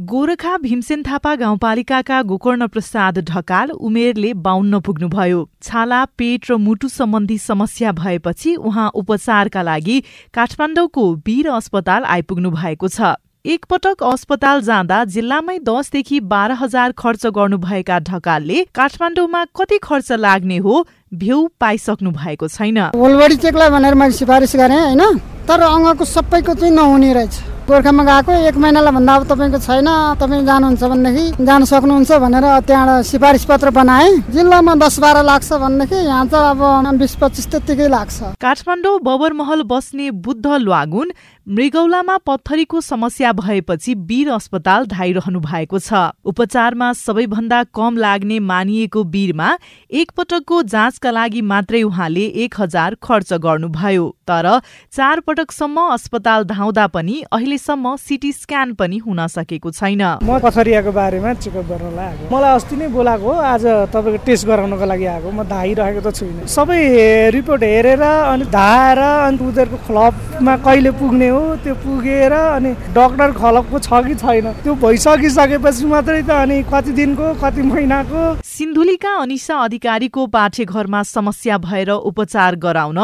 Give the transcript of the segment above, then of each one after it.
गोरखा भीमसेन थापा गाउँपालिकाका गोकर्ण प्रसाद ढकाल उमेरले बाहुन्न पुग्नुभयो। छाला पेट र मुटु सम्बन्धी समस्या भएपछि उहाँ उपचारका लागि काठमाडौँको वीर अस्पताल आइपुग्नु भएको छ। एकपटक अस्पताल जाँदा जिल्लामै दसदेखि बाह्र हजार खर्च गर्नुभएका ढकालले काठमाडौँमा कति खर्च लाग्ने हो भ्यू पाइसक्नु भएको छैन। भनेर मैले सिफारिस गरेँ होइन? तर अङ्गको सबैको चाहिँ नहुने रहेछ। गोर्खामा गएको एक महिनालाई भन्दा अब तपाईँको छैन तपाईँ जानुहुन्छ भनेदेखि जान सक्नुहुन्छ भनेर त्यहाँबाट सिफारिस पत्र बनाए। जिल्लामा दस बाह्र लाग्छ भनेदेखि यहाँ त अब बिस पच्चिस त्यतिकै लाग्छ। काठमाडौँ बबरमहल बस्ने बुद्ध ल्वागुन मृगौलामा पत्थरीको समस्या भएपछि वीर अस्पताल धाइरहनु भएको छ। उपचारमा सबैभन्दा कम लाग्ने मानिएको वीरमा एकपटकको जाँचका लागि मात्रै उहाँले एक हजार खर्च गर्नुभयो। तर चार पटकसम्म अस्पताल धाउँदा पनि अहिलेसम्म सिटी स्क्यान पनि हुन सकेको छैन। म पथरियाको बारेमा चेकअप गर्नलाई आएको। मलाई अस्ति नै बोलाएको हो आज तपाईँको टेस्ट गराउनको लागि आएको। म धाइरहेको त छुइनँ। सबै रिपोर्ट हेरेर अनि धाएर अनि उनीहरूको क्लबमा कहिले पुग्ने हो त्यो पुगेर अनि डक्टर खलकको छ कि छैन त्यो भइसकिसकेपछि मात्रै त अनि कति दिनको कति महिनाको सिन्धुलीका अनिसा अधिकारीको पाठेघरमा समस्या भएर उपचार गराउन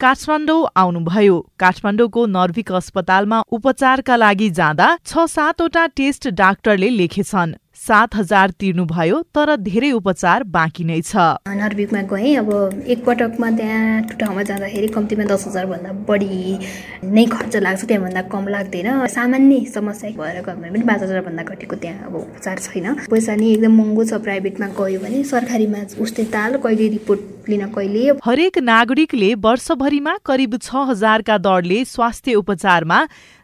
काठमाडौँ आउनुभयो। काठमाडौँको नर्भिक अस्पतालमा उपचारका लागि जाँदा छ सातवटा टेस्ट डाक्टरले लेखेछन्। सात हजार तिर्नुभयो तर धेरै उपचार बाँकी नै छ। नर्विकमा गएँ अब एकपटकमा त्यहाँ ठाउँमा जाँदाखेरि कम्तीमा दस हजारभन्दा बढी नै खर्च लाग्छ त्यहाँभन्दा कम लाग्दैन। सामान्य समस्या भएर गयो भने पनि पाँच हजारभन्दा घटेको त्यहाँ अब उपचार छैन। पैसा नि एकदम महँगो छ प्राइभेटमा गयो भने सरकारीमा उस्तै ताल कहिले रिपोर्ट लिन कहिले हरेक नागरिकले वर्षभरिमा करिब छ हजारका दरले स्वास्थ्य उपचारमा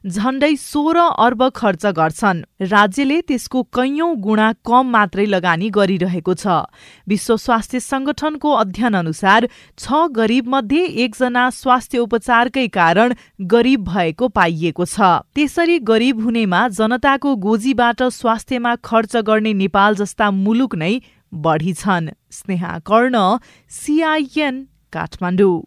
झण्डै सोह्र अर्ब खर्च गर्छन्। राज्यले त्यसको कैयौं गुणा कम मात्रै लगानी गरिरहेको छ। विश्व स्वास्थ्य संगठनको अध्ययन अनुसार छ गरीब मध्ये एकजना स्वास्थ्य उपचारकै कारण गरीब भएको पाइएको छ। त्यसरी गरीब हुनेमा जनताको गोजीबाट स्वास्थ्यमा खर्च गर्ने नेपाल जस्ता मुलुक नै बढी छन् स्नेहा कर्ण सिआइएन काठमाडौँ।